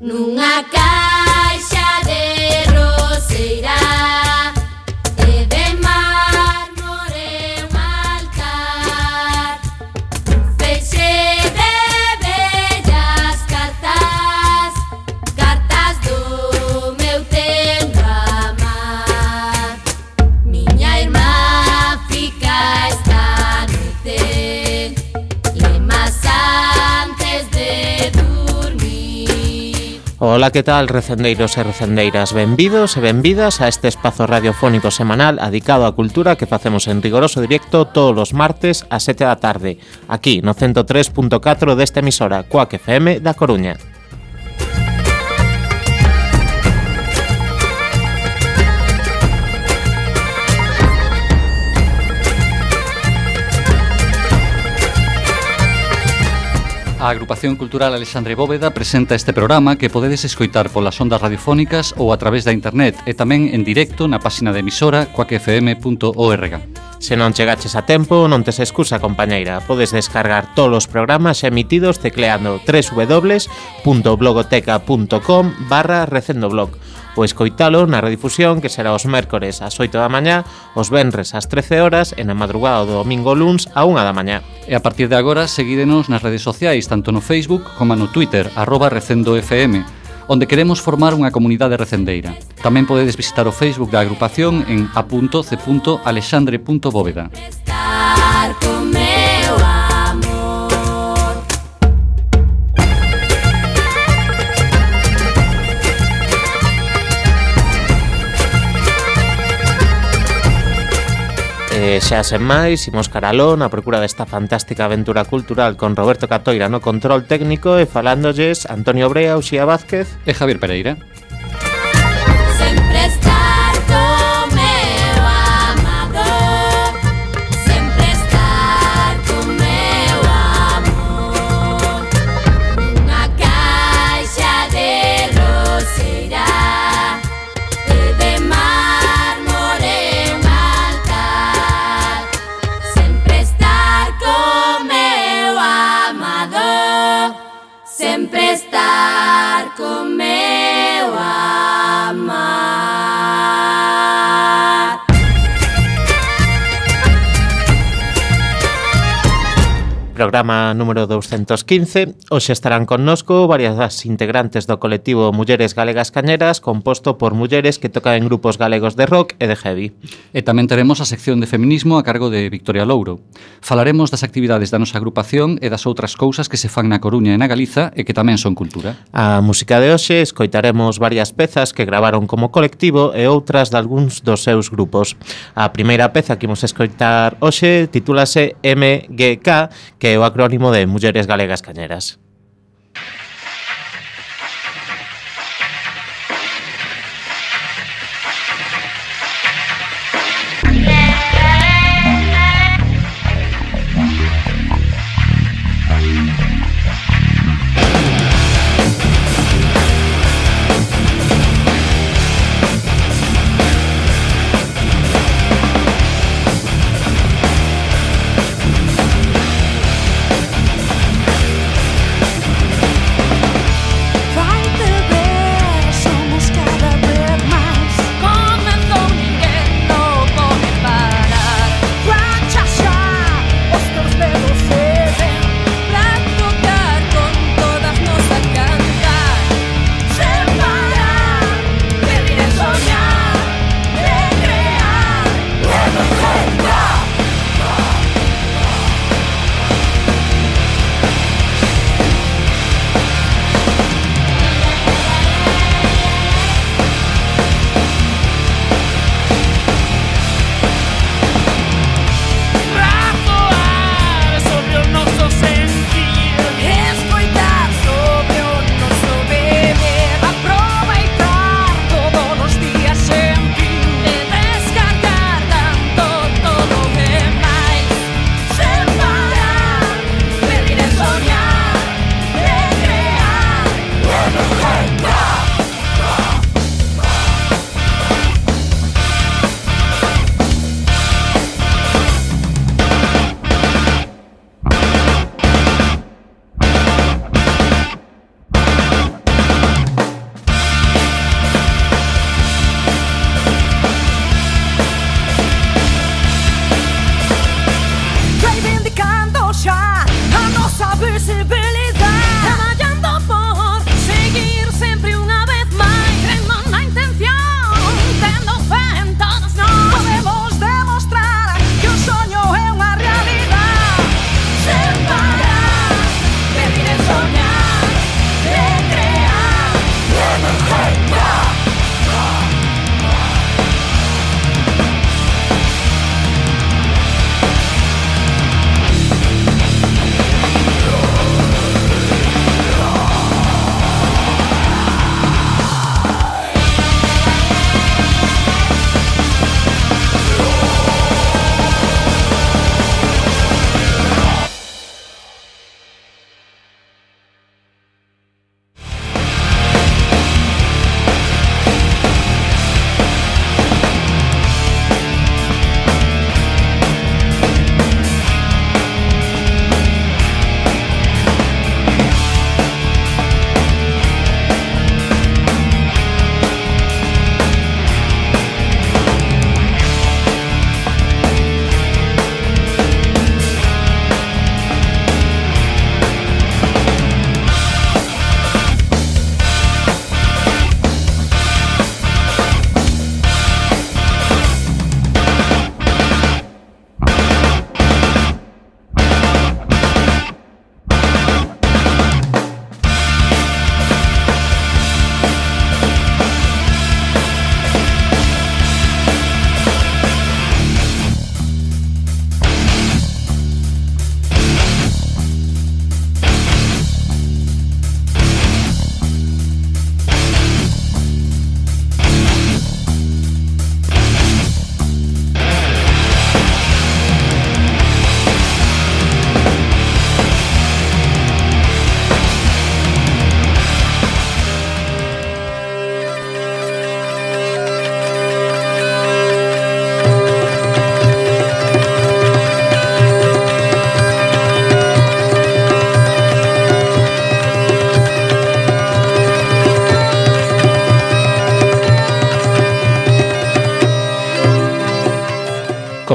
Nunca Ola, que tal, recendeiros e recendeiras? Benvidos e benvidas a este espazo radiofónico semanal adicado á cultura que facemos en rigoroso directo todos os martes a 7 da tarde, aquí no 103.4 desta emisora, Coac FM da Coruña. A Agrupación Cultural Alexandre Bóveda presenta este programa que podedes escoitar polas ondas radiofónicas ou a través da internet e tamén en directo na páxina de emisora coacfm.org. Se non chegaches a tempo, non tes excusa, compañeira. Podes descargar todos os programas emitidos tecleando www.blogoteca.com barra recendoblog Pois ou escoitalo na redifusión que será os mércores ás 8 da mañá, os venres ás 13 horas e na madrugada do domingo luns a 1 da mañá. E a partir de agora seguídenos nas redes sociais tanto no Facebook como no Twitter, arroba recendofm, onde queremos formar unha comunidade recendeira. Tamén podedes visitar o Facebook da agrupación en a.c.alexandre.bóveda. Música eh, xa sen máis, imos caralón a procura desta fantástica aventura cultural con Roberto Catoira no control técnico e falándolles Antonio Brea, Uxía Vázquez e Javier Pereira. welcome programa número 215. Hoxe estarán connosco varias das integrantes do colectivo Mulleres Galegas Cañeras, composto por mulleres que tocan en grupos galegos de rock e de heavy. E tamén teremos a sección de feminismo a cargo de Victoria Louro. Falaremos das actividades da nosa agrupación e das outras cousas que se fan na Coruña e na Galiza e que tamén son cultura. A música de hoxe escoitaremos varias pezas que gravaron como colectivo e outras de algúns dos seus grupos. A primeira peza que imos escoitar hoxe titúlase MGK, que que é o acrónimo de Mulleres Galegas Cañeras.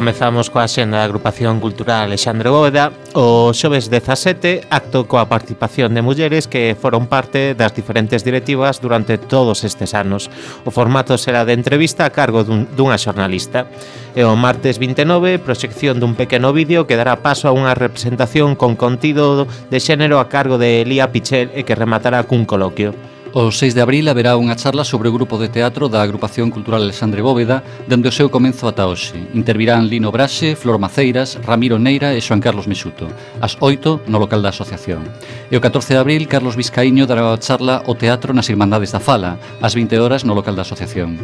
comezamos coa xenda da agrupación cultural Alexandre Bóveda o xoves 17 acto coa participación de mulleres que foron parte das diferentes directivas durante todos estes anos. O formato será de entrevista a cargo dun, dunha xornalista. E o martes 29, proxección dun pequeno vídeo que dará paso a unha representación con contido de xénero a cargo de Elía Pichel e que rematará cun coloquio o 6 de abril haberá unha charla sobre o grupo de teatro da Agrupación Cultural Alexandre Bóveda dende o seu comenzo ata hoxe. Intervirán Lino Braxe, Flor Maceiras, Ramiro Neira e Xoan Carlos Mexuto, ás 8 no local da asociación. E o 14 de abril, Carlos Vizcaíño dará a charla o teatro nas Irmandades da Fala, ás 20 horas no local da asociación.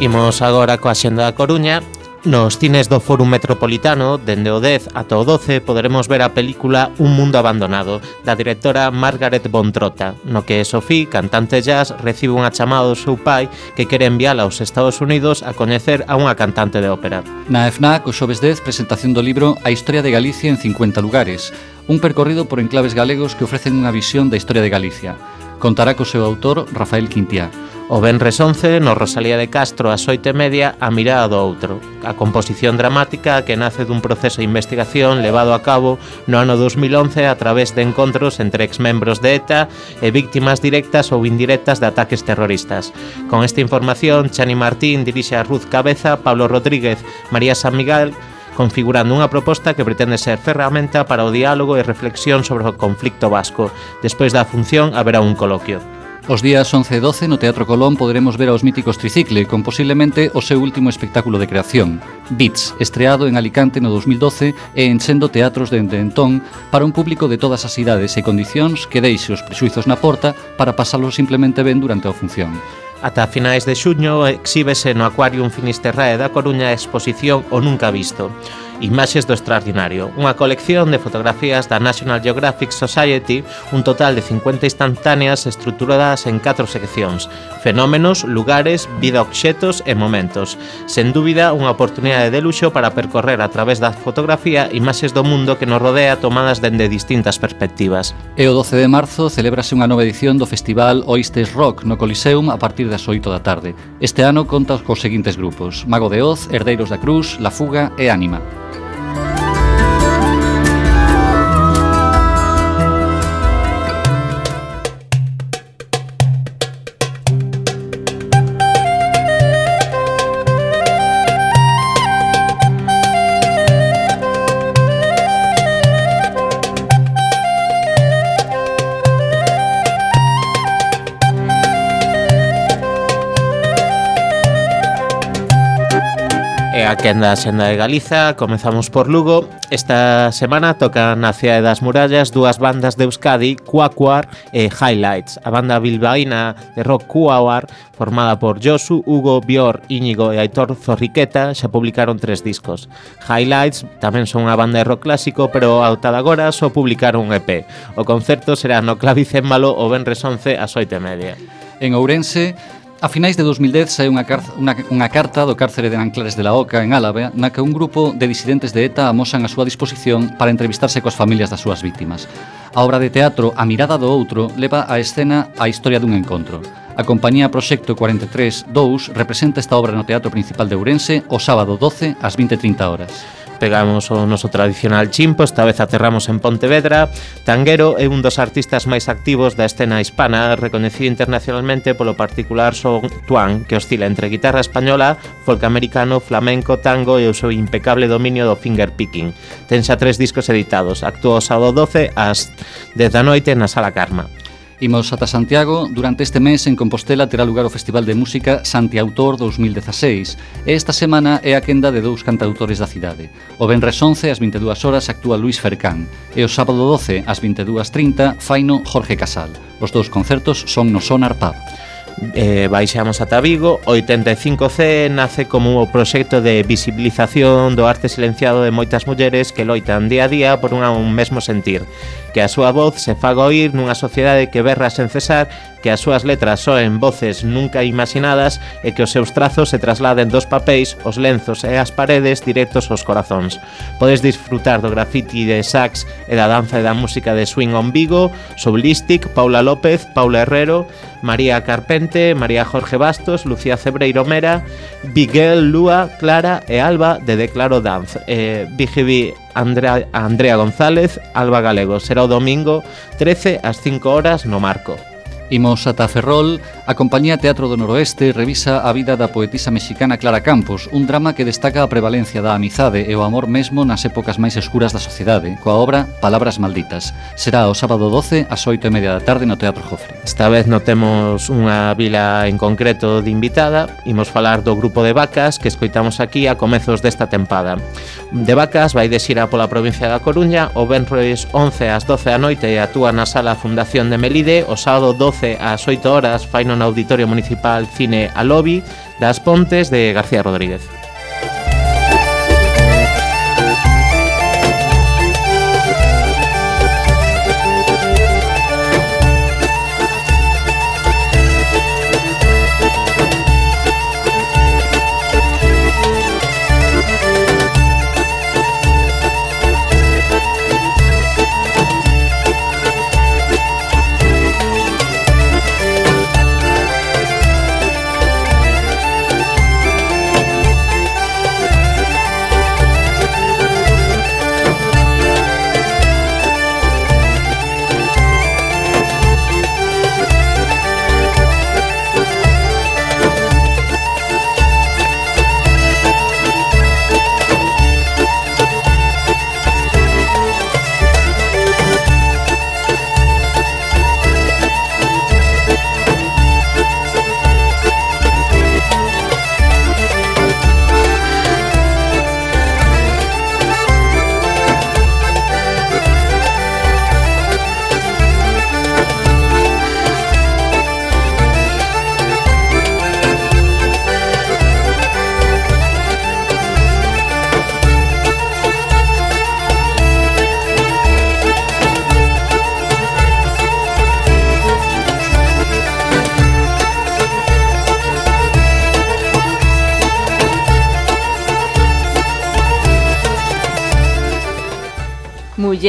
Imos agora coa xenda da Coruña Nos cines do Fórum Metropolitano, dende o 10 ata o 12, poderemos ver a película Un Mundo Abandonado, da directora Margaret Bontrota, no que Sofí, cantante jazz, recibe unha chamada do seu pai que quere enviala aos Estados Unidos a coñecer a unha cantante de ópera. Na FNAC, o xoves 10, presentación do libro A Historia de Galicia en 50 lugares, un percorrido por enclaves galegos que ofrecen unha visión da historia de Galicia. Contará co seu autor Rafael Quintiá. O Benres 11, no Rosalía de Castro, ás oito e media, a mirada do outro. A composición dramática que nace dun proceso de investigación levado a cabo no ano 2011 a través de encontros entre exmembros de ETA e víctimas directas ou indirectas de ataques terroristas. Con esta información, Chani Martín dirixe a Ruz Cabeza, Pablo Rodríguez, María San Miguel, configurando unha proposta que pretende ser ferramenta para o diálogo e reflexión sobre o conflicto vasco. Despois da función haberá un coloquio. Os días 11 e 12 no Teatro Colón poderemos ver aos míticos Tricicle con posiblemente o seu último espectáculo de creación, Beats, estreado en Alicante no 2012 e enchendo teatros dende entón para un público de todas as idades e condicións que deixe os prexuizos na porta para pasalos simplemente ben durante a función. Ata finais de xuño exíbese no Aquarium Finisterrae da Coruña a exposición O Nunca Visto. Imaxes do Extraordinario, unha colección de fotografías da National Geographic Society, un total de 50 instantáneas estruturadas en catro seccións, fenómenos, lugares, vida obxetos e momentos. Sen dúbida, unha oportunidade de luxo para percorrer a través da fotografía imaxes do mundo que nos rodea tomadas dende distintas perspectivas. E o 12 de marzo celébrase unha nova edición do festival Oistes Rock no Coliseum a partir das 8 da tarde. Este ano contas cos seguintes grupos: Mago de Oz, Herdeiros da Cruz, La Fuga e Ánima. Quenda a Xenda de Galiza, comezamos por Lugo. Esta semana tocan na Cidade das Murallas dúas bandas de Euskadi, Cuacuar e Highlights. A banda bilbaína de rock Cuacuar, formada por Josu, Hugo, Bior, Íñigo e Aitor Zorriqueta, xa publicaron tres discos. Highlights tamén son unha banda de rock clásico, pero ao tal agora só publicaron un EP. O concerto será no Clavicémbalo o Benres 11 ás 8 e media. En Ourense, A finais de 2010 saiu unha, unha, unha carta do cárcere de Anclares de la Oca, en Álava, na que un grupo de disidentes de ETA amosan a súa disposición para entrevistarse coas familias das súas vítimas. A obra de teatro A mirada do outro leva á escena a historia dun encontro. A compañía Proxecto 43-2 representa esta obra no Teatro Principal de Ourense o sábado 12 ás 20.30 horas. Pegamos o noso tradicional chimpo, esta vez aterramos en Pontevedra. Tanguero é un dos artistas máis activos da escena hispana, reconhecido internacionalmente polo particular son Tuan, que oscila entre guitarra española, folk americano, flamenco, tango e o seu impecable dominio do fingerpicking. Ten xa tres discos editados. Actuou o sábado 12 ás 10 da noite na Sala Karma. Imos ata Santiago, durante este mes en Compostela terá lugar o Festival de Música Santiautor 2016 e esta semana é a quenda de dous cantautores da cidade. O Benres 11 ás 22 horas actúa Luis Fercán e o sábado 12 ás 22.30 faino Jorge Casal. Os dous concertos son no Sonar Pub eh, baixamos ata Vigo 85C nace como o proxecto de visibilización do arte silenciado de moitas mulleres que loitan día a día por unha, un mesmo sentir que a súa voz se faga oír nunha sociedade que berra sen cesar que as súas letras soen voces nunca imaginadas e que os seus trazos se trasladen dos papéis, os lenzos e as paredes directos aos corazóns. Podes disfrutar do graffiti de sax e da danza e da música de Swing on Vigo, Soblistic, Paula López, Paula Herrero, María Carpente, María Jorge Bastos, Lucía Cebreiro Mera, Miguel, Lúa, Clara e Alba de Declaro Dance. Eh, Andrea, González, Alba Galego. Será domingo 13 ás 5 horas no Marco. Imos ata Ferrol, a compañía Teatro do Noroeste revisa a vida da poetisa mexicana Clara Campos, un drama que destaca a prevalencia da amizade e o amor mesmo nas épocas máis escuras da sociedade, coa obra Palabras Malditas. Será o sábado 12 ás 8 e media da tarde no Teatro Jofre. Esta vez non temos unha vila en concreto de invitada, imos falar do grupo de vacas que escoitamos aquí a comezos desta tempada. De vacas vai de xira pola provincia da Coruña o Benres 11 ás 12 da noite e actúa na sala Fundación de Melide o sábado 12 ás 8 horas no Auditorio Municipal Cine a Lobby das Pontes de García Rodríguez.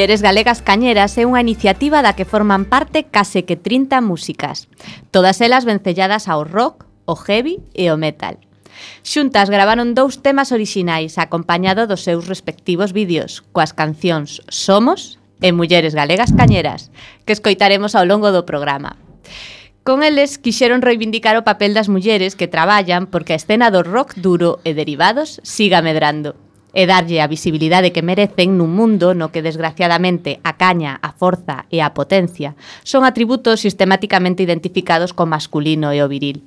Mulleres Galegas Cañeras é unha iniciativa da que forman parte case que 30 músicas, todas elas vencelladas ao rock, o heavy e o metal. Xuntas gravaron dous temas orixinais acompañado dos seus respectivos vídeos, coas cancións Somos e Mulleres Galegas Cañeras, que escoitaremos ao longo do programa. Con eles quixeron reivindicar o papel das mulleres que traballan porque a escena do rock duro e derivados siga medrando e darlle a visibilidade que merecen nun mundo no que desgraciadamente a caña, a forza e a potencia son atributos sistemáticamente identificados co masculino e o viril.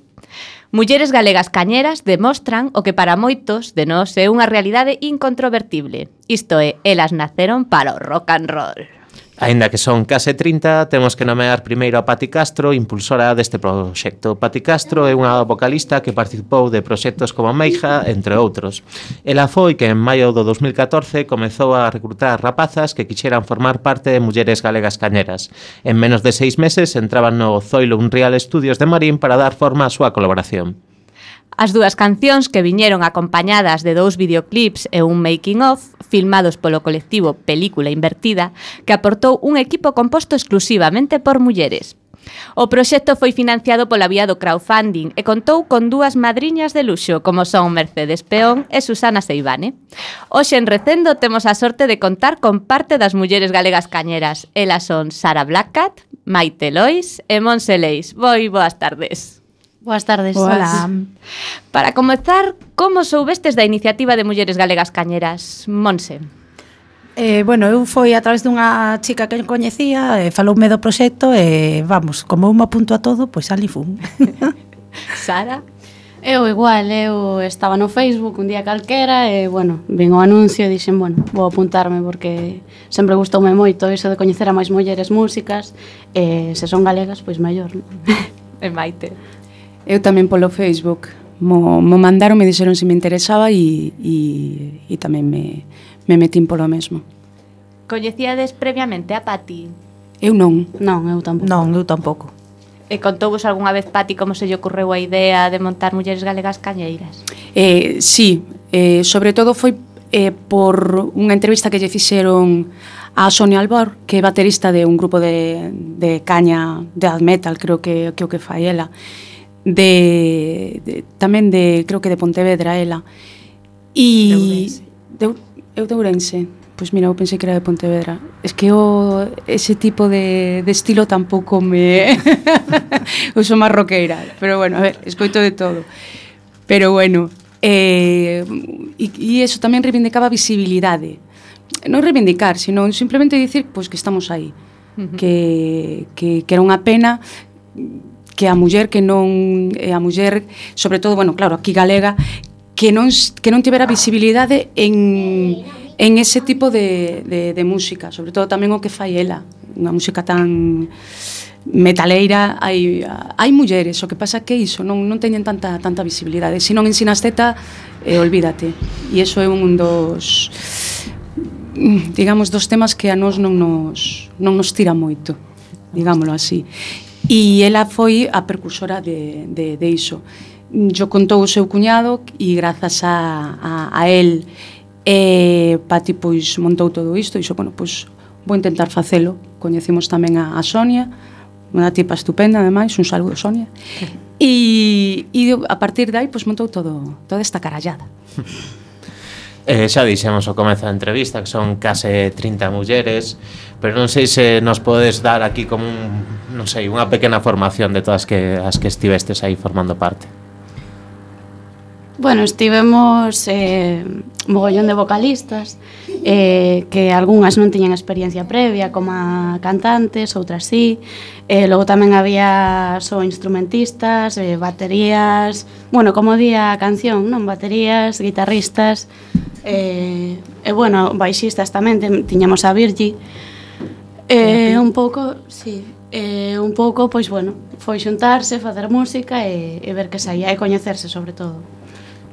Mulleres galegas cañeras demostran o que para moitos de nós é unha realidade incontrovertible. Isto é, elas naceron para o rock and roll. Aínda que son case 30, temos que nomear primeiro a Pati Castro, impulsora deste proxecto. Pati Castro é unha vocalista que participou de proxectos como Meija, entre outros. Ela foi que en maio do 2014 comezou a recrutar rapazas que quixeran formar parte de Mulleres Galegas Cañeras. En menos de seis meses entraban no Zoilo Unreal Studios de Marín para dar forma á súa colaboración. As dúas cancións que viñeron acompañadas de dous videoclips e un making of filmados polo colectivo Película Invertida, que aportou un equipo composto exclusivamente por mulleres. O proxecto foi financiado pola vía do crowdfunding e contou con dúas madriñas de luxo, como son Mercedes Peón e Susana Seibane. Hoxe en Recendo temos a sorte de contar con parte das mulleres galegas cañeras. Elas son Sara Blackcat, Maite Lois e Monse Leis. Boi, boas tardes. Boas tardes. Hola. Para comezar, como soubestes da iniciativa de Mulleres Galegas Cañeras? Monse. Eh, bueno, eu foi a través dunha chica que coñecía, eh, faloume do proxecto e eh, vamos, como eu me apunto a todo, pois ali fun. Sara? Eu igual, eu estaba no Facebook un día calquera e, bueno, vin o anuncio e dixen, bueno, vou apuntarme porque sempre gustoume moito iso de coñecer a máis mulleres músicas e se son galegas, pois maior. Non? e Maite. Eu tamén polo Facebook. Mo, mo mandaron, me dixeron se me interesaba e, e, e tamén me, me metín polo mesmo. Coñecíades previamente a Pati? Eu non. Non, eu tampouco. Non, eu tampouco. E contouvos algunha vez, Pati, como se lle ocorreu a idea de montar Mulleres Galegas Cañeiras? Eh, sí, eh, sobre todo foi eh, por unha entrevista que lle fixeron a Sonia Albor, que é baterista de un grupo de, de caña, de death metal, creo que, que o que fai ela. E de, de tamén de creo que de Pontevedra ela. E de eu de Ourense. Pois mira, eu pensei que era de Pontevedra. Es que o ese tipo de, de estilo tampouco me eu sou máis roqueira, pero bueno, a ver, escoito de todo. Pero bueno, eh, e, e eso tamén reivindicaba visibilidade. Non reivindicar, sino simplemente dicir pois, que estamos aí. Uh -huh. que, que, que era unha pena que a muller que non a muller, sobre todo, bueno, claro, aquí galega, que non que non tivera visibilidade en en ese tipo de, de, de música, sobre todo tamén o que fai ela, unha música tan metaleira, hai, hai mulleres, o que pasa que iso non, non teñen tanta, tanta visibilidade, se non ensinas teta, eh, olvídate, e iso é un dos digamos dos temas que a nós non nos, non nos tira moito digámoslo así. E ela foi a percursora de, de, de iso. Yo contou o seu cuñado e grazas a, a, a él e Pati pois montou todo isto e iso, bueno, pois vou intentar facelo. Coñecimos tamén a, a Sonia, unha tipa estupenda, ademais, un saludo, Sonia. E, e a partir dai, pois montou todo, toda esta carallada. Eh, xa dixemos ao comezo da entrevista que son case 30 mulleres, pero non sei se nos podes dar aquí como un, non sei, unha pequena formación de todas que as que estivestes aí formando parte. Bueno, estivemos eh, mogollón de vocalistas eh, que algunhas non tiñan experiencia previa como a cantantes, outras sí eh, logo tamén había só instrumentistas, eh, baterías bueno, como día a canción non? baterías, guitarristas E, e bueno, baixistas tamén, tiñamos a Virgi. Eh, e un pouco, sí, e un pouco, pois bueno, foi xuntarse, facer música e, e ver que saía e coñecerse sobre todo.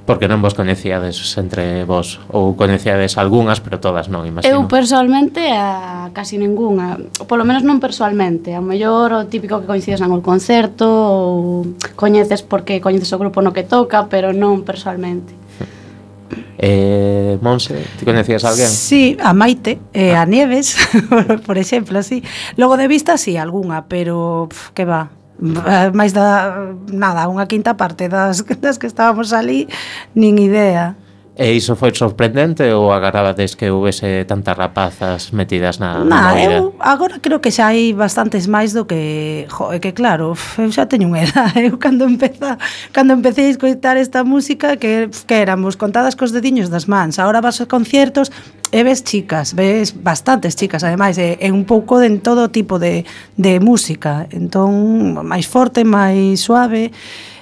Porque non vos coñecíades entre vos ou coñecíades algunhas, pero todas non, imagino. Eu persoalmente a casi ningunha, polo menos non persoalmente, a mellor o típico que coincides nan concerto ou coñeces porque coñeces o grupo no que toca, pero non persoalmente. Eh, Monse, ti coñecías alguén? Sí, a Maite, eh, ah. a Nieves, por exemplo, sí. Logo de vista, sí, algunha, pero pf, que va, eh, máis da nada, unha quinta parte das, das que estábamos ali, nin idea. E iso foi sorprendente ou agarrabades que houvese tantas rapazas metidas na, na, na eu agora creo que xa hai bastantes máis do que jo, é que claro, eu xa teño unha edad, eu cando empeza cando empecé a escoitar esta música que que éramos contadas cos dediños das mans. Agora vas aos conciertos e ves chicas, ves bastantes chicas ademais, é, é un pouco de en todo tipo de de música. Entón, máis forte, máis suave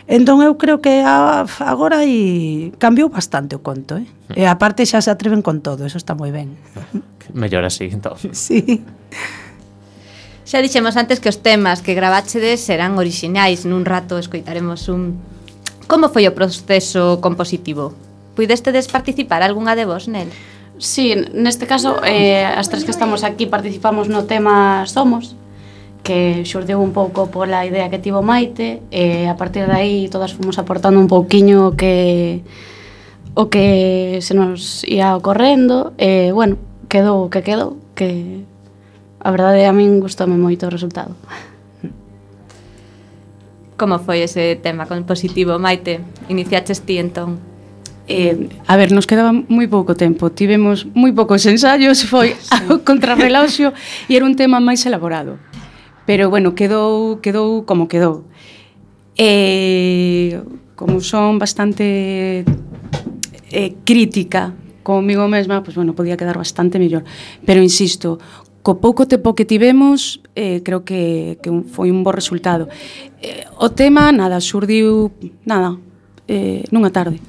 Entón eu creo que a, agora aí cambiou bastante o conto, eh? E aparte xa se atreven con todo, eso está moi ben. Mellor así, entón. Sí. Xa dixemos antes que os temas que graváchedes serán orixinais, nun rato escoitaremos un... Como foi o proceso compositivo? Puidestedes participar algunha de vos nel? Sí, neste caso, eh, as tres que estamos aquí participamos no tema Somos, que xurdeu un pouco pola idea que tivo Maite e a partir de aí todas fomos aportando un pouquiño o que o que se nos ia ocorrendo e bueno, quedou o que quedou que a verdade a min gustoume moito o resultado Como foi ese tema compositivo, Maite? Iniciaches ti entón? Eh, a ver, nos quedaba moi pouco tempo Tivemos moi poucos ensaios Foi sí. ao contrarreloxo E era un tema máis elaborado Pero, bueno, quedou, quedou como quedou. E, como son bastante eh, crítica comigo mesma, pues, bueno, podía quedar bastante mellor. Pero, insisto, co pouco tempo que tivemos, eh, creo que, que un, foi un bo resultado. Eh, o tema, nada, surdiu, nada, eh, nunha tarde.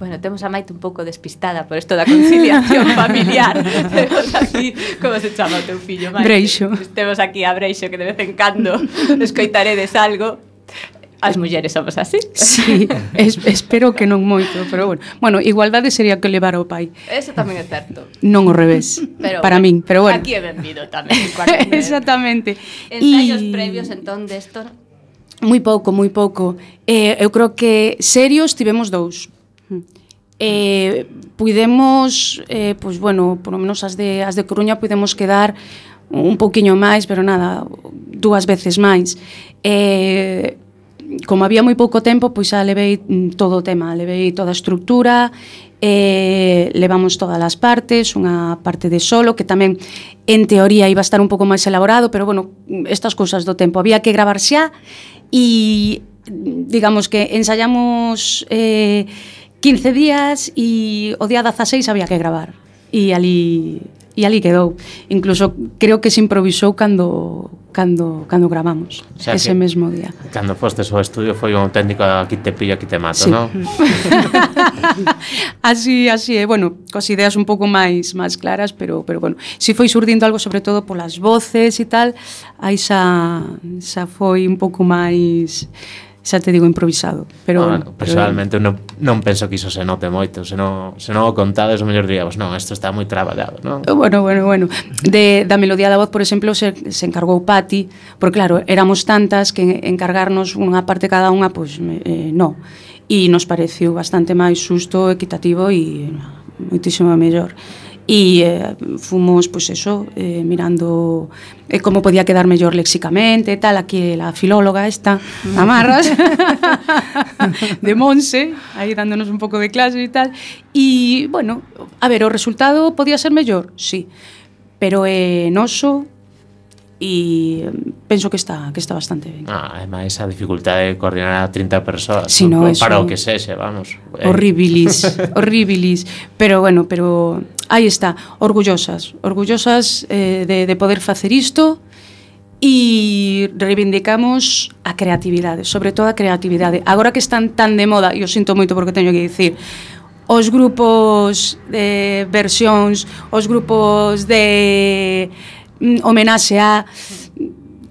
Bueno, temos a Maite un pouco despistada por isto da conciliación familiar. temos aquí, como se chama o teu fillo, Maite? Breixo. Temos aquí a Breixo, que de vez en cando escoitaredes algo. As mulleres somos así. Sí, es, espero que non moito, pero bueno. Bueno, igualdade sería que levar ao pai. Eso tamén é certo. Non o revés, pero, para bueno, min, pero bueno. Aquí é benvido tamén. Exactamente. Ensaios y... previos, entón, desto? De moi pouco, moi pouco. Eh, eu creo que serios tivemos dous eh, puidemos, eh, pois, bueno, por lo menos as de, as de Coruña puidemos quedar un pouquiño máis, pero nada, dúas veces máis. Eh, como había moi pouco tempo, pois xa levei todo o tema, levei toda a estructura, eh, levamos todas as partes, unha parte de solo, que tamén en teoría iba a estar un pouco máis elaborado, pero bueno, estas cousas do tempo. Había que gravar xa e digamos que ensayamos... Eh, 15 días e o día 16 había que gravar. E ali e ali quedou. Incluso creo que se improvisou cando cando cando gravamos o sea, ese mesmo día. Cando fostes ao estudio foi un técnico aquí te pillo, aquí te mato, sí. non? así, así é, bueno, cos ideas un pouco máis máis claras, pero pero bueno, si foi surdindo algo sobre todo polas voces e tal, aí xa xa foi un pouco máis xa te digo improvisado, pero ah, bueno, bueno, personalmente pero... non, non penso que iso se note moito, se non, se non o contades o mellor diríamos, non, isto está moi traballado, non? Eh, bueno, bueno, bueno. De da melodía da voz, por exemplo, se, se encargou Pati, porque claro, éramos tantas que encargarnos unha parte cada unha, pois pues, eh, non. E nos pareceu bastante máis xusto, equitativo e moitísimo mellor e eh, fomos, pois pues eso, eh, mirando eh, como podía quedar mellor lexicamente e tal, aquí la filóloga esta, mm. Amarras, de Monse, aí dándonos un pouco de clase e tal, e, bueno, a ver, o resultado podía ser mellor, sí, pero é eh, noso, e mm, penso que está que está bastante ben. Ah, ademais a dificultade de coordinar a 30 persoas si no, no, para o que sexe, vamos. Horribilis, eh. horribilis, pero bueno, pero aí está, orgullosas, orgullosas eh, de, de poder facer isto e reivindicamos a creatividade, sobre todo a creatividade. Agora que están tan de moda, e o sinto moito porque teño que dicir, os grupos de versións, os grupos de mm, homenaxe a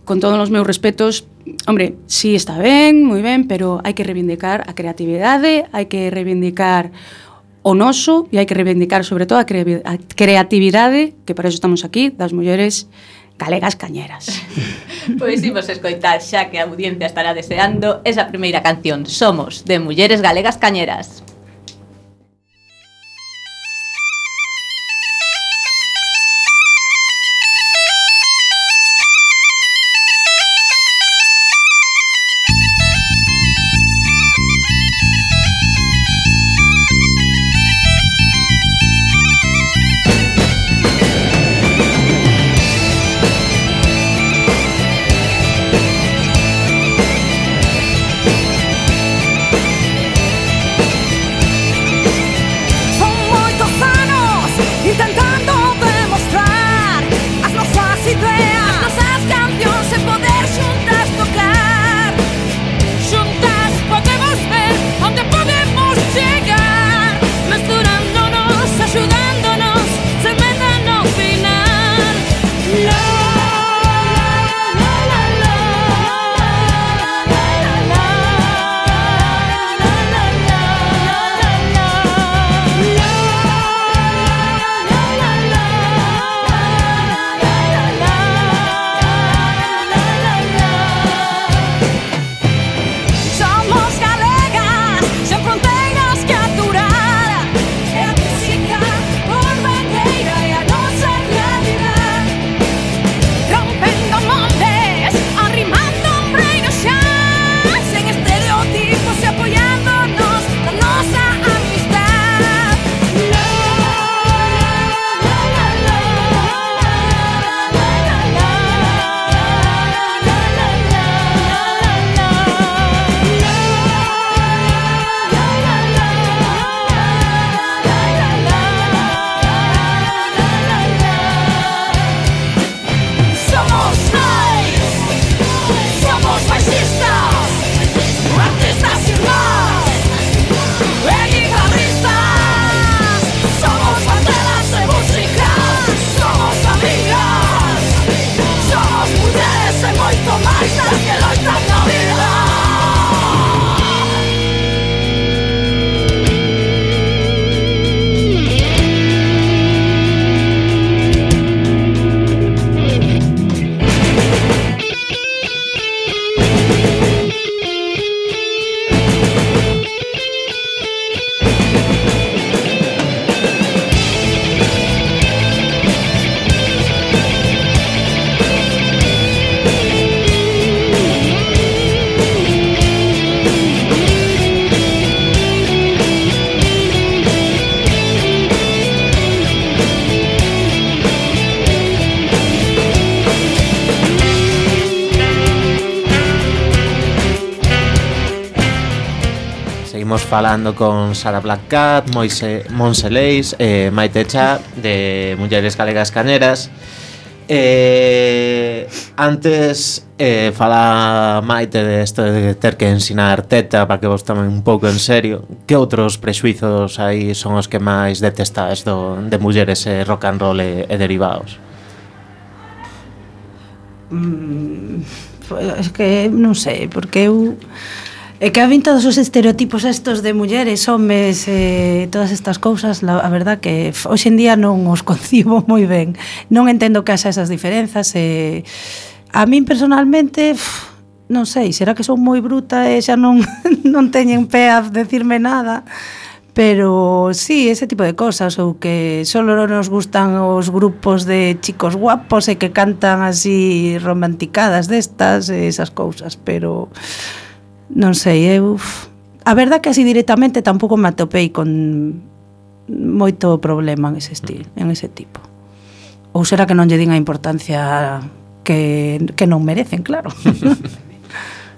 con todos os meus respetos, hombre, sí está ben, moi ben, pero hai que reivindicar a creatividade, hai que reivindicar o noso e hai que reivindicar sobre todo a, cre a creatividade, que para iso estamos aquí, das mulleres galegas cañeras. pois imos escoitar xa que a audiencia estará deseando esa primeira canción. Somos de mulleres galegas cañeras. traballando con Sara Black Cat, Moise, Monse Leis, eh, Maite Cha, de Mulleres Galegas Caneras. Eh, antes eh, fala Maite de isto de ter que ensinar teta para que vos tomen un pouco en serio Que outros prexuizos aí son os que máis detestades do, de mulleres e rock and roll e, e derivados? Mm, es que non sei, porque eu E que habín todos os estereotipos estos de mulleres, homes, eh, todas estas cousas, la, a verdad que hoxe en día non os concibo moi ben. Non entendo que haxa esas diferenzas. Eh, a min personalmente, pff, non sei, será que son moi bruta e xa non, non teñen pé a decirme nada, pero sí, ese tipo de cosas, ou que só nos gustan os grupos de chicos guapos e que cantan así romanticadas destas, esas cousas, pero non sei, eu... A verdad que así directamente tampouco me atopei con moito problema en ese estilo, en ese tipo. Ou será que non lle din a importancia que, que non merecen, claro.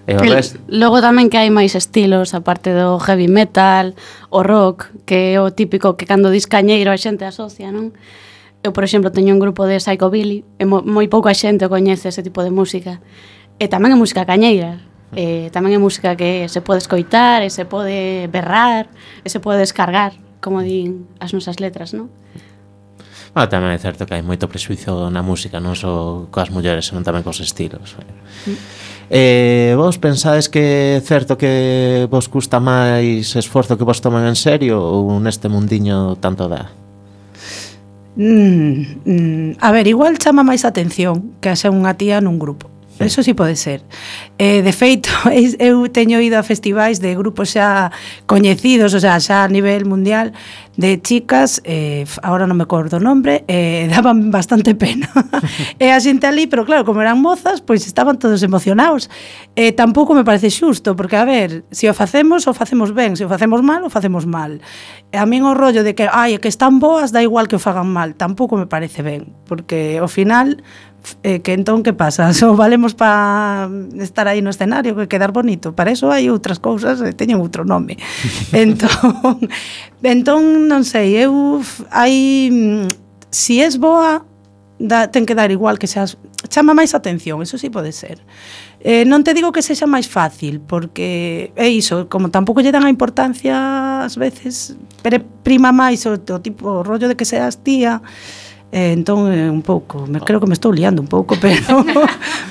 E o resto... Logo tamén que hai máis estilos, aparte do heavy metal, o rock, que é o típico que cando dis cañeiro a xente asocia, non? Eu, por exemplo, teño un grupo de psychobilly, e mo, moi pouca xente coñece ese tipo de música. E tamén é música cañeira, Eh, tamén é música que se pode escoitar, e se pode berrar, e se pode descargar, como din as nosas letras, non? Ah, tamén é certo que hai moito prejuicio na música, non só coas mulleres, senón tamén cos estilos. Mm. Eh, vos pensades que é certo que vos custa máis esforzo que vos toman en serio ou neste mundiño tanto dá? Mm, mm, a ver, igual chama máis atención que a ser unha tía nun grupo eso sí pode ser. Eh, de feito, eu teño ido a festivais de grupos xa coñecidos, o sea, xa a nivel mundial, de chicas, eh, ahora non me acordo o nombre, eh, daban bastante pena. e a xente ali, pero claro, como eran mozas, pois estaban todos emocionados. Eh, tampouco me parece xusto, porque a ver, se o facemos, o facemos ben, se o facemos mal, o facemos mal. E a min o rollo de que, ai, que están boas, da igual que o fagan mal, tampouco me parece ben, porque ao final eh, que entón que pasa? Só valemos para estar aí no escenario, que quedar bonito. Para eso hai outras cousas e teñen outro nome. entón, entón non sei, eu hai mm, si es boa da, ten que dar igual que seas chama máis atención, eso sí pode ser. Eh, non te digo que sexa máis fácil, porque é iso, como tampouco lle dan a importancia ás veces, pero prima máis o, o tipo o rollo de que seas tía, eh, Eh, entón, eh, un pouco, me, creo que me estou liando un pouco, pero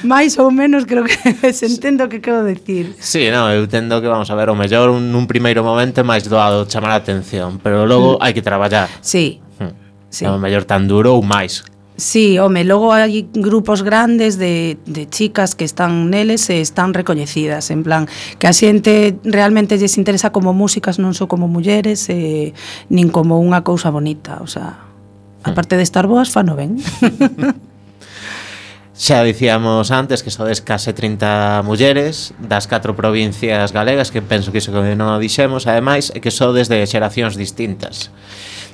máis ou menos creo que se entendo que quero decir. Sí, no, eu entendo que vamos a ver, o mellor un, primeiro momento é máis doado chamar a atención, pero logo mm. hai que traballar. Sí. Hmm. sí. O mellor tan duro ou máis. Sí, home, logo hai grupos grandes de, de chicas que están neles e están recoñecidas, en plan, que a xente realmente lles interesa como músicas, non só como mulleres, e, nin como unha cousa bonita, o sea, aparte de estar boas, fano ben. Xa dicíamos antes que sodes case 30 mulleres das catro provincias galegas que penso que iso que non o dixemos ademais é que sodes de xeracións distintas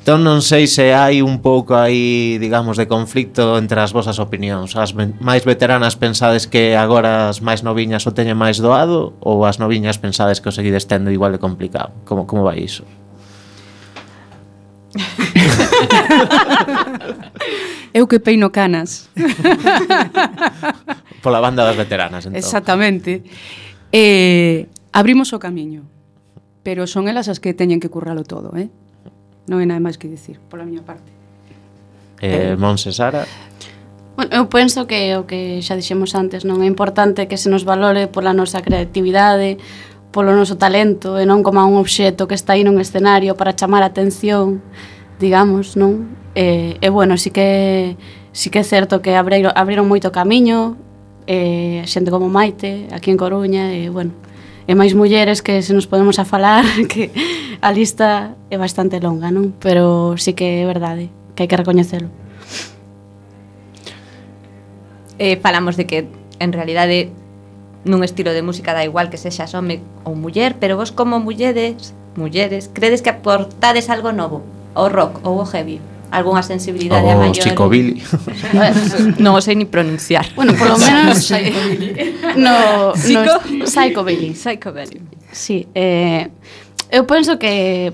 entón non sei se hai un pouco aí digamos de conflicto entre as vosas opinións as máis veteranas pensades que agora as máis noviñas o teñen máis doado ou as noviñas pensades que o seguides tendo igual de complicado como, como vai iso? Eu que peino canas. Pola banda das veteranas, entón. Exactamente. Eh, abrimos o camiño, pero son elas as que teñen que curralo todo, eh? Non hai nada máis que dicir, pola miña parte. Eh, eh. Monse Sara? Bueno, eu penso que o que xa dixemos antes, non é importante que se nos valore pola nosa creatividade, polo noso talento e non como un obxeto que está aí nun escenario para chamar a atención, digamos, non? E, e bueno, sí que sí que é certo que abriron, abriron moito camiño, eh, xente como Maite, aquí en Coruña, e bueno, e máis mulleres que se nos podemos a falar, que a lista é bastante longa, non? Pero sí que é verdade, que hai que recoñecelo. Eh, falamos de que en realidade nun estilo de música da igual que sexas home ou muller, pero vos como mulleres, mulleres, credes que aportades algo novo ao rock ou ao heavy? Algúnha sensibilidade o maior. Chico Billy. non o sei ni pronunciar. Bueno, por lo menos no, Chico? no Psycho Billy. Psycho Billy. Sí, eh, Eu penso que,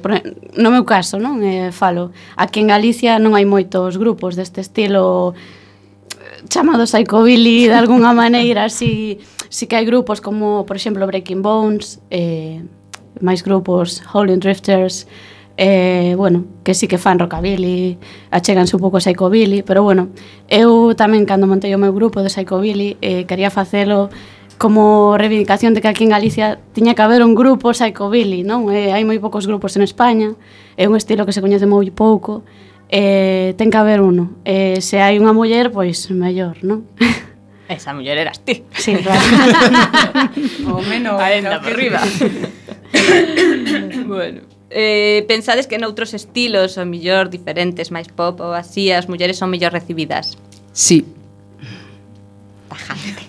no meu caso, non eh, falo, aquí en Galicia non hai moitos grupos deste estilo eh, chamado Psychobilly, de algunha maneira así sí que hai grupos como, por exemplo, Breaking Bones, eh, máis grupos, Howling Drifters, eh, bueno, que sí que fan rockabilly, achéganse un pouco a psychobilly, pero bueno, eu tamén cando montei o meu grupo de psychobilly eh, quería facelo como reivindicación de que aquí en Galicia tiña que haber un grupo psychobilly, non? Eh, hai moi poucos grupos en España, é un estilo que se coñece moi pouco, eh, ten que haber uno. Eh, se hai unha muller, pois mellor, non? Esa muller eras ti. Sí, claro. o menos. Aenda por riba. bueno. Eh, pensades que noutros estilos, ou mellor diferentes, máis pop ou así, as mulleres son mellor recibidas? Sí. Tajante.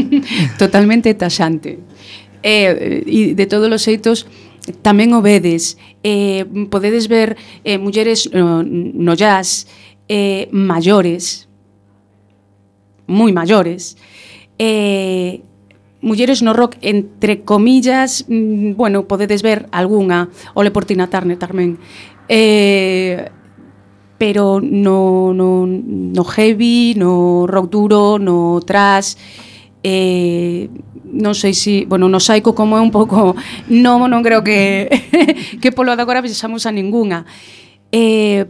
Totalmente taxante. E eh, de todos os xeitos, tamén o vedes. Eh, podedes ver eh, mulleres no, no jazz, eh, maiores, moi maiores, eh, mulleres no rock, entre comillas, mm, bueno, podedes ver algunha, ole por Tina Turner tamén, eh, pero no, no, no heavy, no rock duro, no trash, eh, non sei se, si, bueno, no saico como é un pouco, non, non creo que que polo de agora pensamos a ningunha. Eh,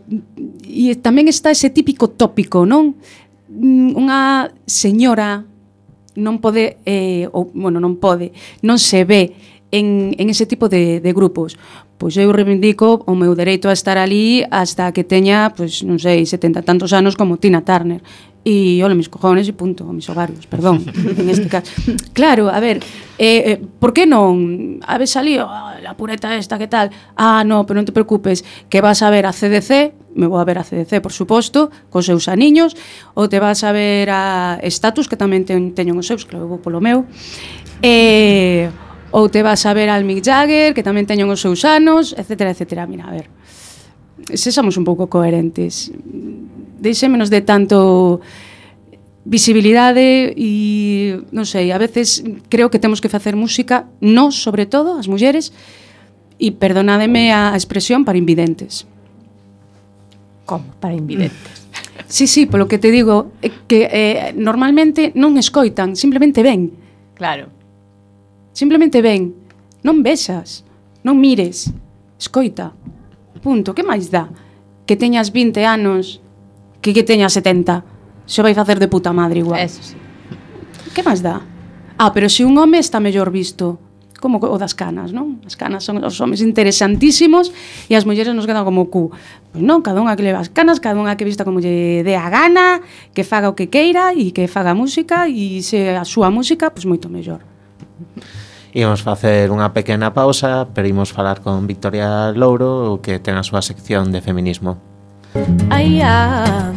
e tamén está ese típico tópico, non? Mm, unha señora non pode, eh, ou, bueno, non pode, non se ve en, en ese tipo de, de grupos. Pois eu reivindico o meu dereito a estar ali hasta que teña, pois, non sei, 70 tantos anos como Tina Turner. E, ole, mis cojones e punto, mis ovarios, perdón, en este caso. Claro, a ver, eh, eh, por que non? A ver, salí oh, ah, a pureta esta, que tal? Ah, no, pero non te preocupes, que vas a ver a CDC me vou a ver a CDC, por suposto, cos seus aniños, ou te vas a ver a Status, que tamén ten, teñen os seus, claro, eu vou polo meu, e, ou te vas a ver al Mick Jagger, que tamén teñen os seus anos, etc, etc. Mira, a ver, se somos un pouco coherentes, deixémonos de tanto visibilidade e non sei, a veces creo que temos que facer música, nós sobre todo, as mulleres, e perdonádeme a expresión para invidentes como para invidentes. Mm. Sí, sí, polo que te digo, que eh, normalmente non escoitan, simplemente ven. Claro. Simplemente ven. Non vexas, non mires, escoita. Punto, que máis dá? Que teñas 20 anos, que que teñas 70. Se vai facer de puta madre igual. Eso sí. Que máis dá? Ah, pero se un home está mellor visto, como o das canas, non? As canas son os homes interesantísimos e as mulleres nos quedan como cu. Pois non, cada unha que leva as canas, cada unha que vista como lle dé a gana, que faga o que queira e que faga música e se a súa música, pois moito mellor. Imos facer unha pequena pausa, pero imos falar con Victoria Louro, que ten a súa sección de feminismo. Ai, ai,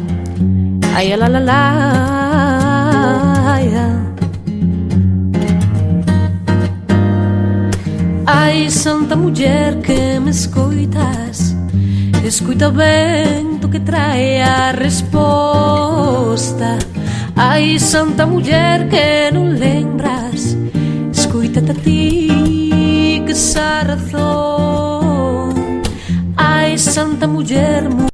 ai, la, la, la, ai, ai. Ai, santa muller que me escoitas? Escuita o vento que trae a resposta. Ai, santa muller que non lembras? Escuítate a ti que xa razón. Ai, santa muller mu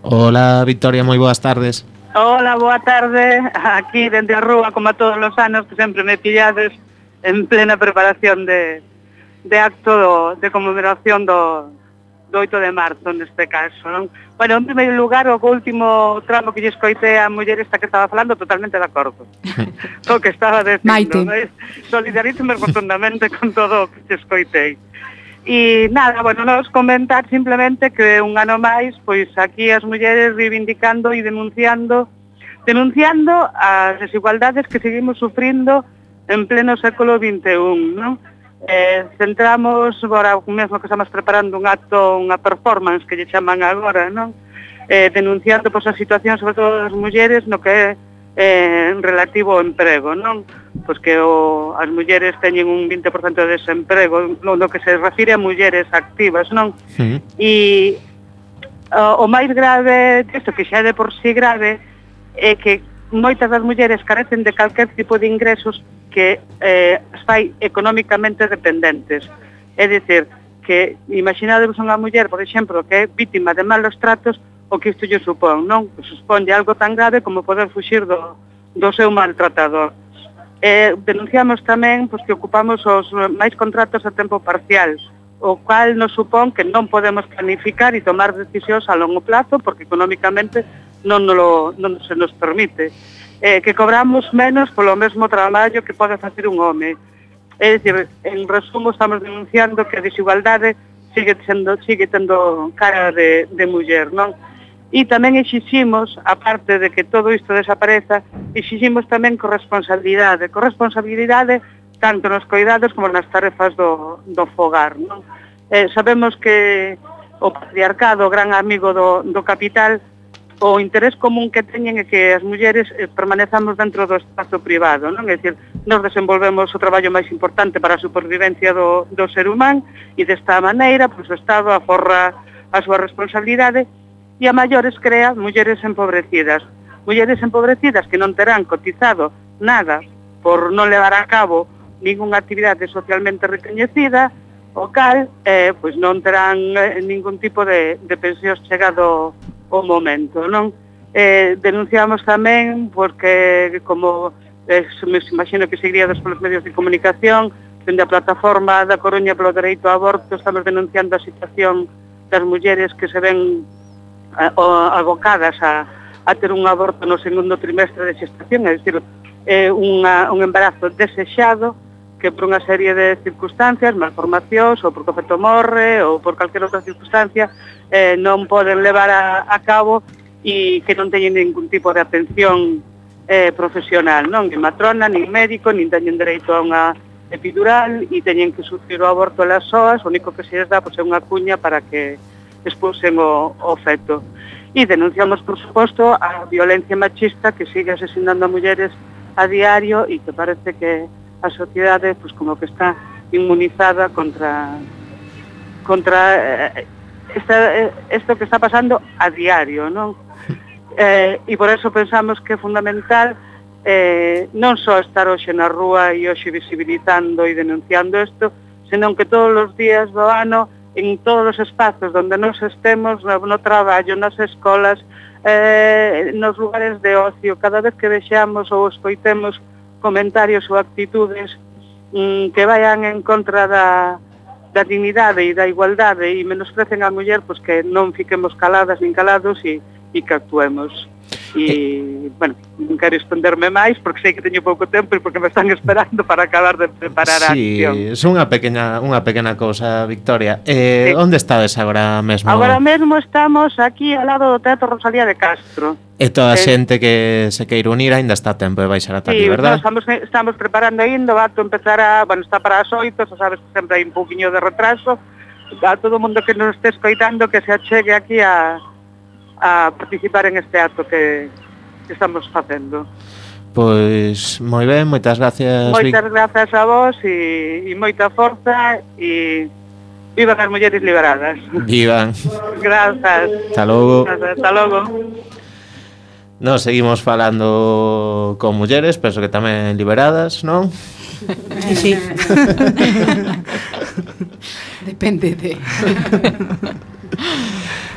Hola, Victoria, moi boas tardes. Hola, boa tarde. Aquí dende a rúa, como a todos os anos Que sempre me pillades en plena preparación de, de acto do, de conmemoración do, do 8 de marzo neste caso, non? Bueno, en primeiro lugar, o último tramo que lle escoitei a muller esta que estaba falando, totalmente de acordo. o que estaba dicindo, non? Solidarizo-me rotundamente con todo o que lle escoitei. E nada, bueno, nos comentar simplemente que un ano máis, pois aquí as mulleres reivindicando e denunciando denunciando as desigualdades que seguimos sufrindo en pleno século XXI, non? Eh, centramos, agora mesmo que estamos preparando un acto, unha performance que lle chaman agora, non? Eh, denunciando pois, a situación, sobre todo das mulleres, no que é eh, relativo ao emprego, non? Pois que o, as mulleres teñen un 20% de desemprego, no, no que se refire a mulleres activas, non? Sí. E eh, o, o máis grave, isto que xa é de por si sí grave, é que moitas das mulleres carecen de calquer tipo de ingresos que eh, as fai económicamente dependentes. É dicir, que imaginadevos unha muller, por exemplo, que é vítima de malos tratos, o que isto lle supón, non? Suponde algo tan grave como poder fuxir do, do seu maltratador. Eh, denunciamos tamén pois, que ocupamos os máis contratos a tempo parcial, o cual nos supón que non podemos planificar e tomar decisións a longo plazo porque económicamente non, lo, non se nos permite. Eh, que cobramos menos polo mesmo traballo que pode facer un home. É dicir, en resumo, estamos denunciando que a desigualdade sigue, sendo, sigue tendo cara de, de muller, non? E tamén exiximos, aparte de que todo isto desapareza, exiximos tamén corresponsabilidade. Corresponsabilidade tanto nos coidados como nas tarefas do, do fogar. Non? Eh, sabemos que o patriarcado, o gran amigo do, do capital, o interés común que teñen é que as mulleres eh, permanezamos dentro do espazo privado, non? É dicir, nos desenvolvemos o traballo máis importante para a supervivencia do, do ser humano e desta maneira, pois, o Estado aforra a súa responsabilidade e a maiores crea mulleres empobrecidas. Mulleres empobrecidas que non terán cotizado nada por non levar a cabo ningunha actividade socialmente recoñecida, o cal eh, pois non terán eh, ningún tipo de, de pensións chegado o momento, non? Eh, denunciamos tamén porque como eh, me imagino que seguiría dos polos medios de comunicación, dende a plataforma da Coruña polo dereito ao aborto estamos denunciando a situación das mulleres que se ven eh, abocadas a, a ter un aborto no segundo trimestre de gestación, é dicir, eh, unha, un embarazo desexado, que por unha serie de circunstancias, malformacións, ou porque feto morre, ou por calquera outra circunstancia, eh, non poden levar a, a cabo e que non teñen ningún tipo de atención eh, profesional, non? Nin matrona, nin médico, nin teñen dereito a unha epidural e teñen que sufrir o aborto las soas, o único que se les dá pois, é unha cuña para que expulsen o, o feto. E denunciamos, por suposto, a violencia machista que sigue asesinando a mulleres a diario e que parece que a sociedade pois, como que está inmunizada contra contra eh, esta, eh, esto que está pasando a diario, non? Eh, e por eso pensamos que é fundamental eh, non só estar hoxe na rúa e hoxe visibilizando e denunciando isto, senón que todos os días do ano en todos os espazos onde nos estemos, no, no traballo, nas escolas, eh, nos lugares de ocio, cada vez que vexamos ou escoitemos comentarios ou actitudes mm, que vayan en contra da, da dignidade e da igualdade e menosprecen a muller, pois que non fiquemos caladas nin calados e, e que actuemos. E, eh. bueno, non quero expanderme máis porque sei que teño pouco tempo e porque me están esperando para acabar de preparar sí, a acción. Sí, é unha pequena unha pequena cousa, Victoria. Eh, sí. onde estades agora mesmo? Agora mesmo estamos aquí ao lado do Teatro Rosalía de Castro. E toda a eh. xente que se queira unir ainda está a tempo de baixar ata sí, verdad? verdad? Estamos, eh, estamos preparando ainda, va a empezar a... Bueno, está para as oito, xa sabes que sempre hai un poquinho de retraso, a todo mundo que nos este escoitando que se achegue aquí a, a participar en este acto que, que estamos facendo. Pois moi ben, moitas gracias. Moitas grazas a vos e, e moita forza e vivan as mulleres liberadas. Vivan. Grazas. Hasta logo. Grazas, hasta logo. Nos seguimos falando con mulleres, penso que tamén liberadas, non? Sí. Depende de...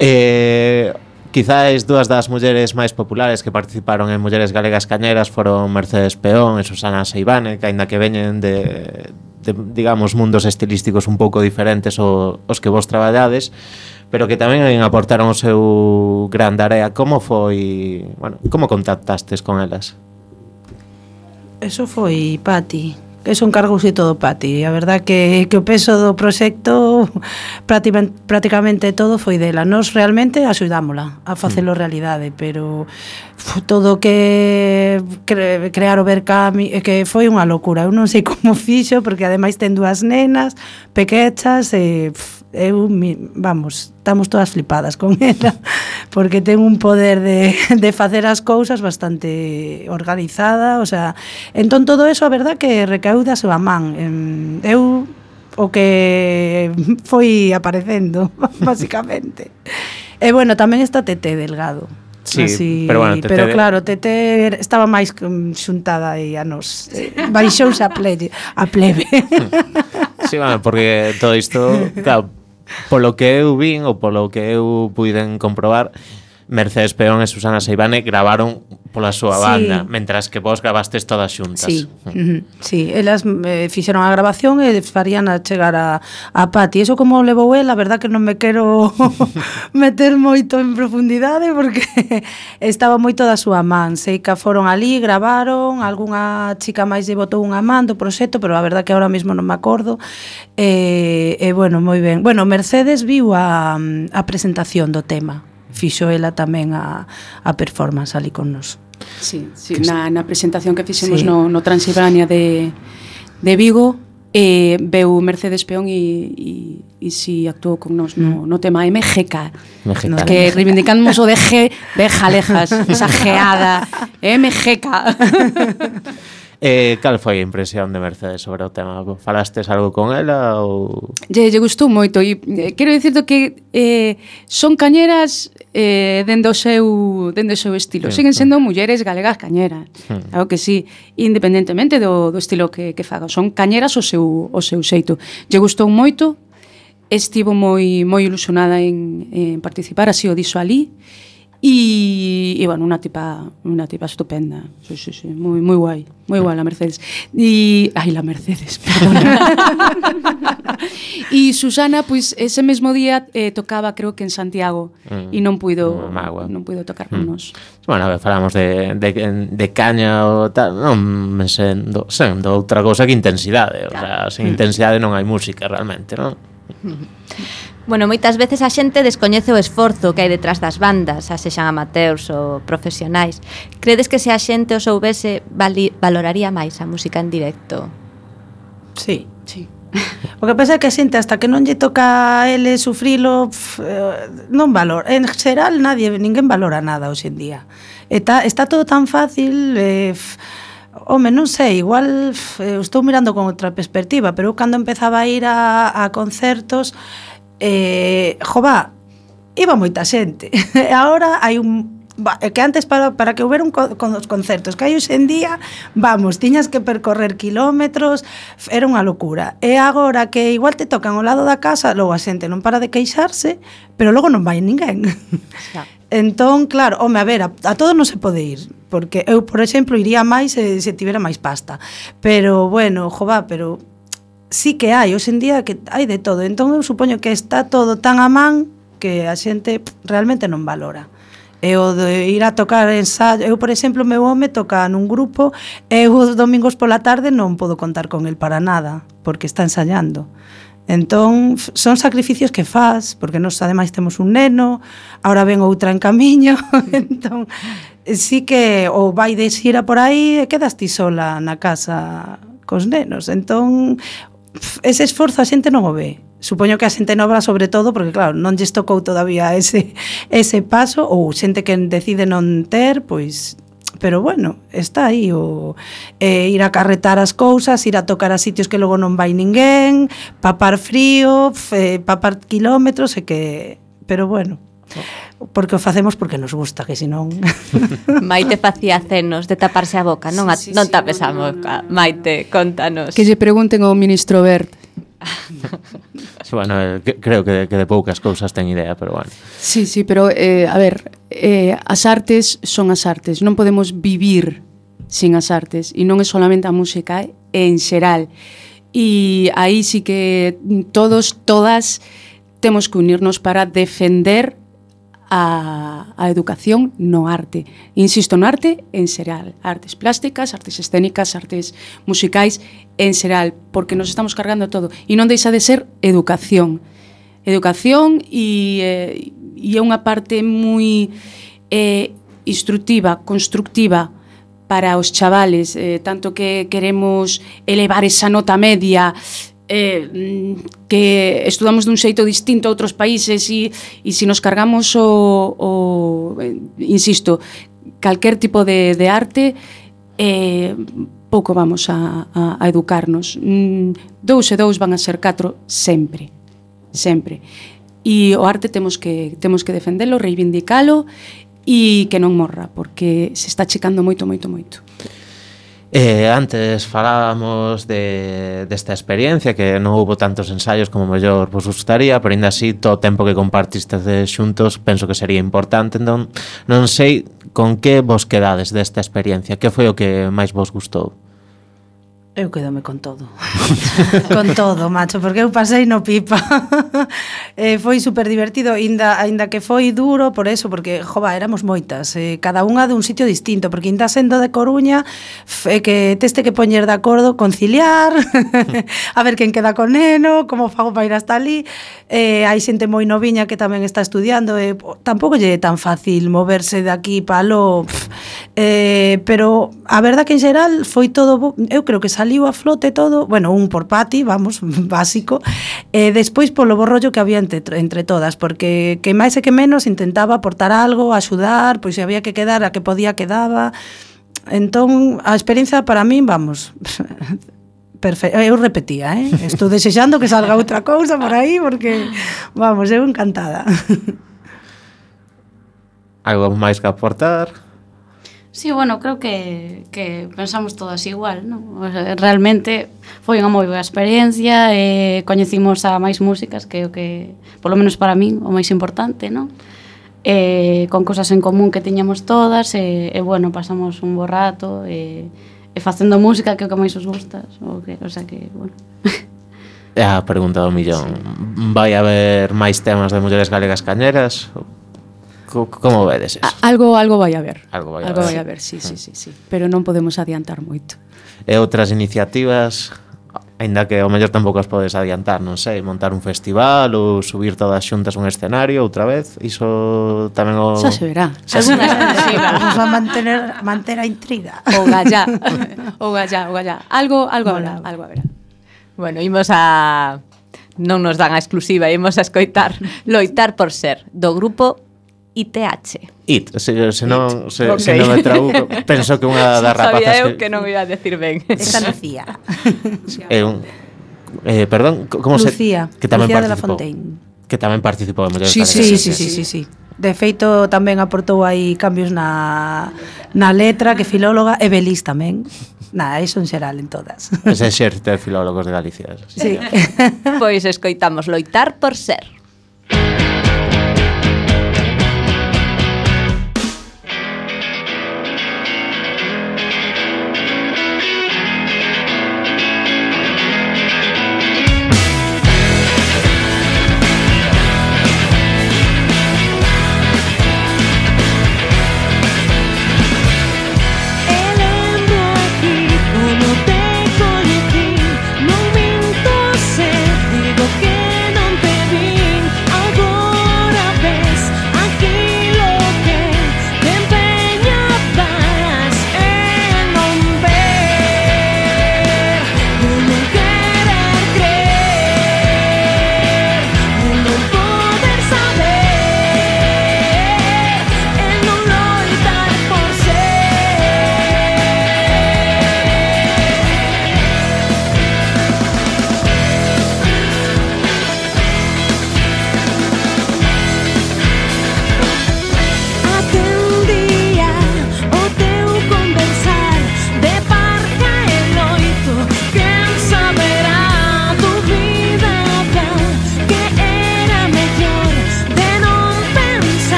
eh, Quizáis dúas das mulleres máis populares que participaron en Mulleres Galegas Cañeras foron Mercedes Peón e Susana Seibane, que aínda que veñen de, de digamos, mundos estilísticos un pouco diferentes o, os que vos traballades, pero que tamén aportaron o seu gran área. Como foi, bueno, como contactastes con elas? Eso foi Pati, que son cargos e todo para ti. A verdad que, que o peso do proxecto prácticamente todo foi dela. Nos realmente axudámola a facelo mm. realidade, pero todo que cre, crear o Berkami que foi unha locura. Eu non sei como fixo porque ademais ten dúas nenas pequechas e pff, eu, vamos, estamos todas flipadas con ela porque ten un poder de, de facer as cousas bastante organizada, o sea, entón todo eso a verdad que recauda a man. Eu o que foi aparecendo, basicamente. e bueno, tamén está Tete Delgado. Sí, así, pero bueno, tete pero claro, Tete estaba máis mm, xuntada aí a nos. Eh, baixouse a plebe, a plebe. Sí, bueno, porque todo isto, claro, polo que eu vin ou polo que eu comprobar, Mercedes Peón e Susana Seibane gravaron pola súa sí. banda, mentras que vos grabastes todas xuntas. Sí, mm. sí. elas eh, fixeron a grabación e farían a chegar a, a Pati. Eso como levou el, a verdad que non me quero meter moito en profundidade porque estaba moito da súa man. Sei que foron ali, gravaron, algunha chica máis lle botou unha man do proxecto, pero a verdad que ahora mesmo non me acordo. Eh, e, eh, eh, bueno, moi ben. Bueno, Mercedes viu a, a presentación do tema fixo ela tamén a, a performance ali con nos. Sí, sí na, na presentación que fixemos sí. no, no Transilvania de, de Vigo, eh, veu Mercedes Peón e, e, e si actuou con nos no, mm. no tema MGK, MGK no, que reivindicamos o de G de Jalejas, esa geada eh, MGK Eh, cal foi a impresión de Mercedes sobre o tema? Falastes algo con ela ou...? Lle, lle gustou moito e eh, quero dicirte que eh, son cañeras eh, dende o seu, dende o seu estilo. Sí, Siguen sendo sí. mulleres galegas cañeras. Hmm. Claro que sí, independentemente do, do estilo que, que faga. Son cañeras o seu, o seu xeito. Lle gustou moito, estivo moi moi ilusionada en, en participar, así o dixo ali, Y, y bueno, una tipa, una tipa estupenda. Sí, sí, sí, muy, muy guay. Muy guay la Mercedes. Y ay, la Mercedes, y Susana, pues ese mismo día eh, tocaba creo que en Santiago mm. e non puido mm, ah, non puido tocar mm. con nós. Bueno, a ver, falamos de, de, de caña ou tal, non sendo, sendo outra cousa que intensidade, claro. o sea, sin mm. intensidade non hai música realmente, non? Bueno, moitas veces a xente descoñece o esforzo que hai detrás das bandas, a sexan amateurs ou profesionais. Credes que se a xente o soubese vali, valoraría máis a música en directo? Sí, sí. O que pasa é que a xente hasta que non lle toca a ele sufrilo pf, eh, non valor. En xeral nadie, ninguén valora nada hoxe en día. Está, está todo tan fácil, eh, pf, Home, non sei, igual eu eh, estou mirando con outra perspectiva, pero eu cando empezaba a ir a, a concertos, eh, jova, iba moita xente. E agora hai un que antes para, para que houbera un co, con os concertos que hai hoxe en día, vamos, tiñas que percorrer kilómetros, era unha locura. E agora que igual te tocan ao lado da casa, logo a xente non para de queixarse, pero logo non vai ninguén. Xa. Entón, claro, home, a ver, a, a todo non se pode ir, porque eu, por exemplo, iría máis se, se tivera máis pasta. Pero, bueno, jova, pero sí que hai, hoxe en día que hai de todo. Entón, eu supoño que está todo tan a man que a xente realmente non valora e o de ir a tocar ensayo. Eu, por exemplo, meu home toca nun grupo e os domingos pola tarde non podo contar con el para nada, porque está ensayando. Entón, son sacrificios que faz, porque nos ademais temos un neno, ahora ven outra en camiño, entón, sí que ou vai de xira por aí e quedas ti sola na casa cos nenos. Entón, ese esforzo a xente non o ve supoño que a xente nova sobre todo porque claro, non lles tocou todavía ese ese paso ou xente que decide non ter, pois pero bueno, está aí o eh, ir a carretar as cousas, ir a tocar a sitios que logo non vai ninguén, papar frío, fe, papar kilómetros e que pero bueno, porque o facemos porque nos gusta, que senón Maite facía cenos de taparse a boca, non a, sí, sí, non tapes sí, no, a boca. No, no, no. Maite, contanos. Que lle pregunten ao ministro Bert. bueno, creo que, que de poucas cousas ten idea, pero bueno. Sí, sí, pero, eh, a ver, eh, as artes son as artes, non podemos vivir sin as artes, e non é solamente a música, é en xeral. E aí sí que todos, todas, temos que unirnos para defender a, a educación no arte. Insisto, no arte en xeral, artes plásticas, artes escénicas, artes musicais en xeral, porque nos estamos cargando todo e non deixa de ser educación. Educación e, eh, e é unha parte moi eh, instructiva, constructiva para os chavales, eh, tanto que queremos elevar esa nota media, eh, que estudamos dun xeito distinto a outros países e, e se nos cargamos o, o eh, insisto, calquer tipo de, de arte eh, pouco vamos a, a, a educarnos mm, dous e dous van a ser catro sempre sempre e o arte temos que temos que defendelo, reivindicalo e que non morra, porque se está checando moito, moito, moito. Eh, antes falábamos de, desta experiencia que non houve tantos ensaios como mellor vos gustaría, pero ainda así todo o tempo que compartiste xuntos penso que sería importante, entón non sei con que vos quedades desta experiencia, que foi o que máis vos gustou? Eu quedome con todo. con todo, macho, porque eu pasei no pipa. eh, foi super divertido, ainda, ainda que foi duro por eso, porque jova, éramos moitas, eh, cada unha dun sitio distinto, porque ainda sendo de Coruña, eh, que teste que poñer de acordo conciliar, a ver quen queda con neno, como fago para ir hasta ali. Eh, hai xente moi noviña que tamén está estudiando, eh, tampouco lle é tan fácil moverse de aquí para lo. Eh, pero a verdade que en xeral foi todo, eu creo que xa saliu a flote todo, bueno, un por Pati, vamos, básico, e despois polo borrollo que había entre, entre todas, porque que máis e que menos intentaba aportar algo, axudar, pois se había que quedar a que podía quedaba, entón a experiencia para min, vamos, perfecto. Eu repetía, eh? Estou desexando que salga outra cousa por aí porque vamos, eu encantada. Algo máis que aportar? Sí, bueno, creo que, que pensamos todas igual, non? O sea, realmente foi unha moi boa experiencia, e eh, coñecimos a máis músicas que o que, polo menos para min, o máis importante, non? Eh, con cosas en común que tiñamos todas, e, eh, eh, bueno, pasamos un bo rato, e, eh, e facendo música que é o que máis os gusta, o, que, o sea que, bueno... É a pregunta do millón. Sí. Vai haber máis temas de mulleres galegas cañeras? como vedes eso? A, algo algo vai haber. Algo vai algo haber, vai haber sí, sí, sí, sí, pero non podemos adiantar moito. E outras iniciativas Ainda que ao mellor tampouco as podes adiantar, non sei, montar un festival ou subir todas xuntas un escenario outra vez, iso tamén o... Xa se verá. Xa se verá. Vamos a mantener, manter a intriga. Ou gallá, ou gallá, ou gallá. Algo, algo habrá, algo habrá. Bueno, imos a... Non nos dan a exclusiva, imos a escoitar Loitar por ser, do grupo ITH. IT, se, se non, se, okay. se non trabuco, penso que unha das rapazas... Sabía eu que, que non iba a decir ben. Esta Lucía. É un... Eh, perdón, como se... Lucía, que tamén Lucía de la Fontaine. Que tamén participou en Mulleres sí, sí, sí, sí, sí, sí. De feito, tamén aportou aí cambios na, na letra, que filóloga, e Belis tamén. Nada, iso en xeral en todas. Ese xerte de filólogos de Galicia. Sí. sí. pois escoitamos Loitar por ser. Loitar por ser.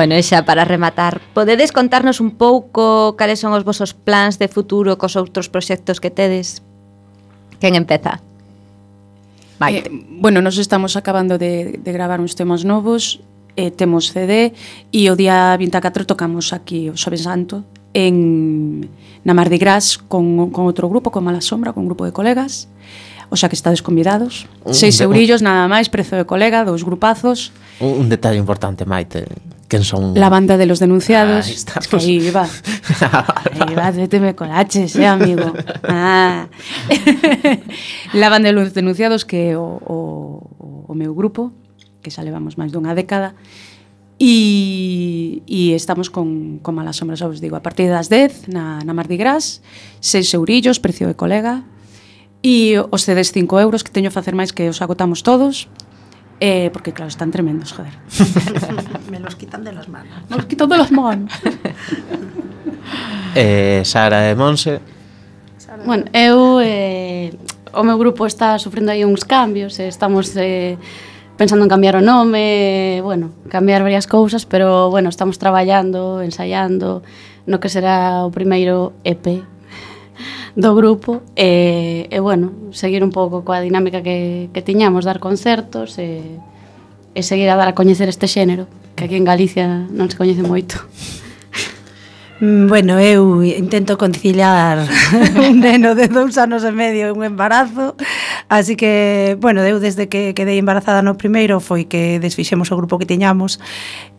Bueno, e xa para rematar, podedes contarnos un pouco cales son os vosos plans de futuro cos outros proxectos que tedes? Quen empeza? Maite. Eh, bueno, nos estamos acabando de, de gravar uns temas novos, eh, temos CD e o día 24 tocamos aquí o Xoven Santo en, na Mar de Gras con, con outro grupo, con Mala Sombra, con un grupo de colegas o xa que estades convidados. Un, Seis eurillos nada máis, prezo de colega, dous grupazos. Un, un detalle importante, Maite quen son? La banda de los denunciados. Ah, estamos... es que ahí va. ahí va, méteme colaches, eh, amigo. Ah. la banda de los denunciados que o, o, o meu grupo, que xa levamos máis dunha década, E, e estamos con, con Malas Sombras, os digo, a partir das 10 na, na Mardi Gras, 6 eurillos, precio de colega, e os cedes 5 euros que teño facer máis que os agotamos todos, Eh, porque claro, están tremendos, joder. Me los quitan de las manos. Me los quitan de las manos. eh, Sara e Monse. Bueno, eu eh, o meu grupo está sufrindo aí uns cambios, eh, estamos eh, pensando en cambiar o nome, eh, bueno, cambiar varias cousas, pero bueno, estamos traballando, ensaiando no que será o primeiro EP do grupo e, e bueno, seguir un pouco coa dinámica que, que tiñamos, dar concertos e, e seguir a dar a coñecer este xénero, que aquí en Galicia non se coñece moito. Mm, bueno, eu intento conciliar un neno de dous anos e medio e un embarazo Así que, bueno, eu desde que quedei embarazada no primeiro foi que desfixemos o grupo que tiñamos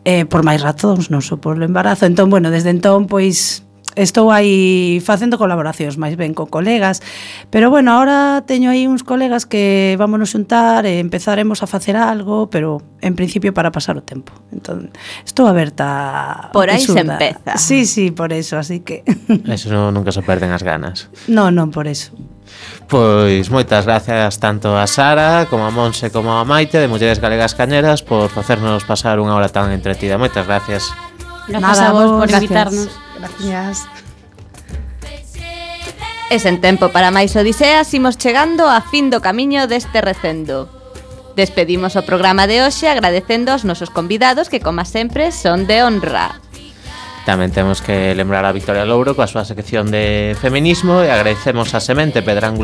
eh, por máis razóns, non só por o embarazo Entón, bueno, desde entón, pois estou aí facendo colaboracións máis ben con colegas, pero bueno, ahora teño aí uns colegas que vámonos xuntar e empezaremos a facer algo, pero en principio para pasar o tempo. Entón, estou aberta Por aí se empeza. Sí, sí, por eso, así que Eso no, nunca se perden as ganas. No, non por eso. Pois moitas gracias tanto a Sara como a Monse como a Maite de Mulleres Galegas Cañeras por facernos pasar unha hora tan entretida. Moitas gracias. Gracias Nada, a vos por invitarnos. Gracias. Graciñas. E sen tempo para máis odiseas, imos chegando a fin do camiño deste recendo. Despedimos o programa de hoxe agradecendo aos nosos convidados que, como sempre, son de honra. Tamén temos que lembrar a Victoria Louro coa súa sección de feminismo e agradecemos a Semente Pedrángulas